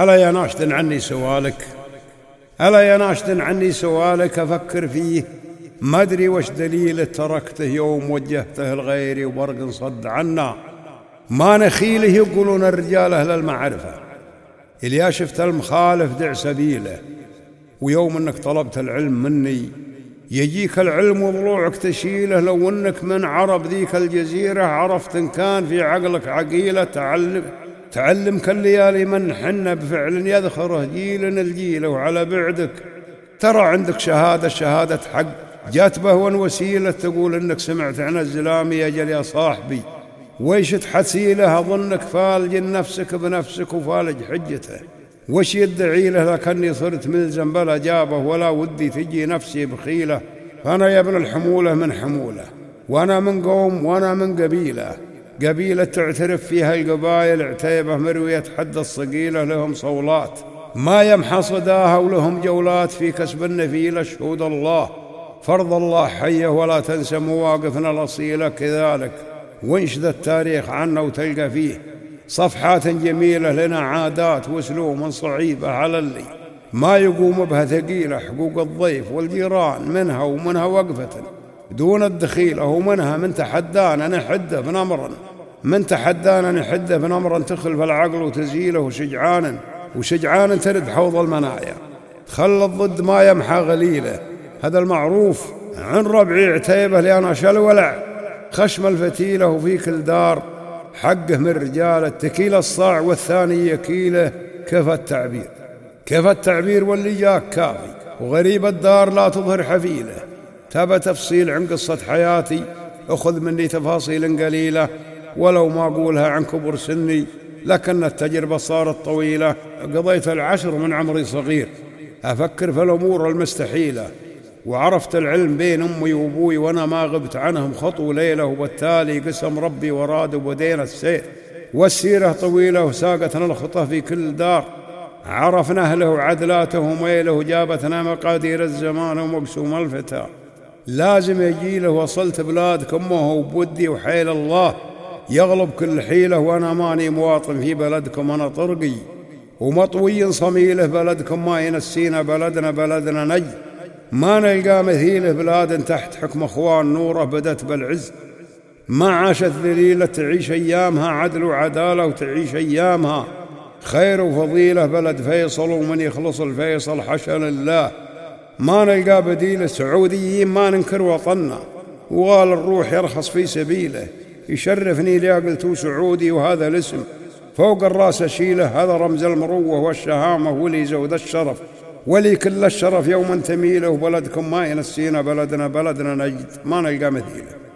ألا يا ناشد عني سوالك ألا يا ناشد عني سوالك أفكر فيه. ما أدري وش دليل تركته يوم وجهته لغيري وبرق صد عنا. ما نخيله يقولون الرجال أهل المعرفة. إليا شفت المخالف دع سبيله. ويوم أنك طلبت العلم مني يجيك العلم وضلوعك تشيله. لو أنك من عرب ذيك الجزيرة عرفت إن كان في عقلك عقيلة تعلم. تعلمك الليالي من حن بفعل يذخره جيل الجيل وعلى بعدك. ترى عندك شهادة شهادة حق. جات بهون وسيلة تقول إنك سمعت عن الزلامي أجل يا صاحبي. ويش تحسيله أظنك فالج نفسك بنفسك وفالج حجته. وش يدعي له لكني صرت ملزم بلا جابه ولا ودي تجي نفسي بخيلة. فأنا يا ابن الحمولة من حمولة. وأنا من قوم وأنا من قبيلة. قبيلة تعترف فيها القبائل عتيبة مروية حد الصقيلة لهم صولات. ما يمحى صداها ولهم جولات في كسب النفيلة شهود الله. فرض الله حية ولا تنسى مواقفنا الأصيلة كذلك. وانشد التاريخ عنا وتلقى فيه صفحات جميلة لنا عادات وأسلوب صعيبة على اللي. ما يقوم بها ثقيلة حقوق الضيف والجيران منها ومنها وقفة. دون الدخيلة ومنها من تحدانا نحده بنمر من تحدانا نحده بنمر تخلف العقل وتزيله وشجعانا. وشجعانا ترد حوض المنايا. خل الضد ما يمحى غليله. هذا المعروف عن ربعي عتيبة لأنا شلولع خشم الفتيلة وفي كل دار. حقه من رجال التكيل الصاع والثاني يكيله. كيف التعبير؟ كيف التعبير واللي جاك كافي؟ وغريب الدار لا تظهر حفيله. تبى تفصيل عن قصة حياتي. أخذ مني تفاصيل قليلة ولو ما أقولها عن كبر سني لكن التجربة صارت طويلة. قضيت العشر من عمري صغير. أفكر في الأمور المستحيلة وعرفت العلم بين أمي وأبوي وأنا ما غبت عنهم. خطو ليلة وبالتالي قسم ربي وراد وبدينا السير. والسيرة طويلة وساقتنا الخطى في كل دار. عرفنا أهله وعدلاته وميله وجابتنا مقادير الزمان ومقسوم الفتى لازم يجيله وصلت بلادك أمه وبودي وحيل الله. يغلب كل حيلة وأنا ماني مواطن في بلدكم أنا طرقي. ومطوي صميله بلدكم ما ينسينا بلدنا بلدنا نجد ما نلقى مثيله بلاد تحت حكم أخوان نوره بدت بالعز. ما عاشت ذليلة تعيش أيامها عدل وعدالة وتعيش أيامها. خير وفضيلة بلد فيصل ومن يخلص الفيصل حشا لله. ما نلقى بديل سعوديين ما ننكر وطننا. وغال الروح يرخص في سبيله. يشرفني لي قلت سعودي وهذا الاسم. فوق الراس أشيله هذا رمز المروة والشهامة ولي زود الشرف. ولي كل الشرف يوم تميله. بلدكم ما ينسينا بلدنا بلدنا نجد. ما نلقى مثيله.